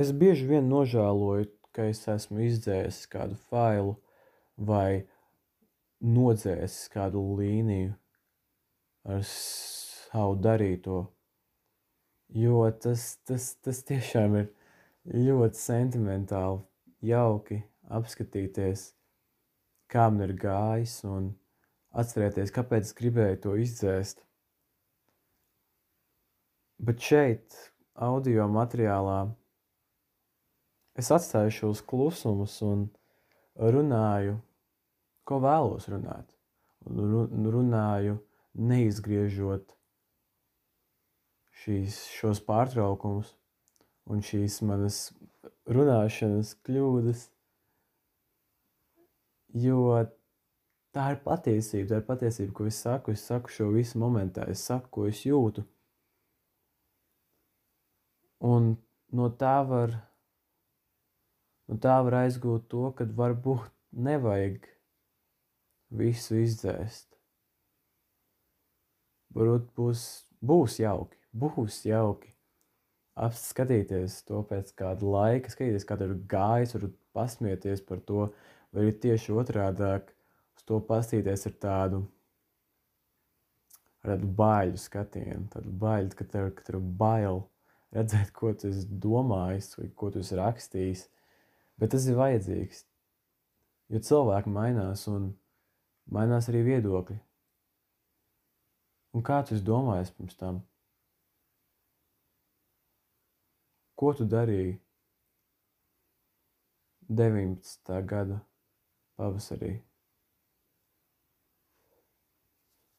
Es bieži vien nožēloju, ka es esmu izdzēsis kādu failu vai nodzēsis kādu līniju ar savu darīto. Jo tas, tas, tas tiešām ir ļoti sentimentāli, jauki apskatīties, kā man ir gājis un atcerēties, kāpēc es gribēju to izdzēst. Bet šeit, audio materiālā, es atstāju šos klusumus un runāju, ko vēlos runāt. Un runāju, neizgriežot šīs, šos pārtraukumus un šīs manas runāšanas kļūdas, jo tā ir patiesība, tā ir patiesība, ko es saku. Es saku šo visu momentā, es saku, ko es jūtu. Un no tā var, no tā var aizgūt to, ka varbūt nevajag visu izdzēst. Varbūt būs, būs jauki, būs jauki apskatīties to pēc kāda laika, skatīties, kā tur gājis, varbūt pasmieties par to, vai ir tieši otrādāk uz to pastīties ar tādu, ar tādu baiļu skatienu, tādu baiļu, ka tev, ka tev bail redzēt, ko tu domājis vai ko tu rakstījis, bet tas ir vajadzīgs, jo cilvēki mainās un mainās arī viedokļi. Un kā tu esi domājis pirms tam? Ko tu darīji 19. gada pavasarī?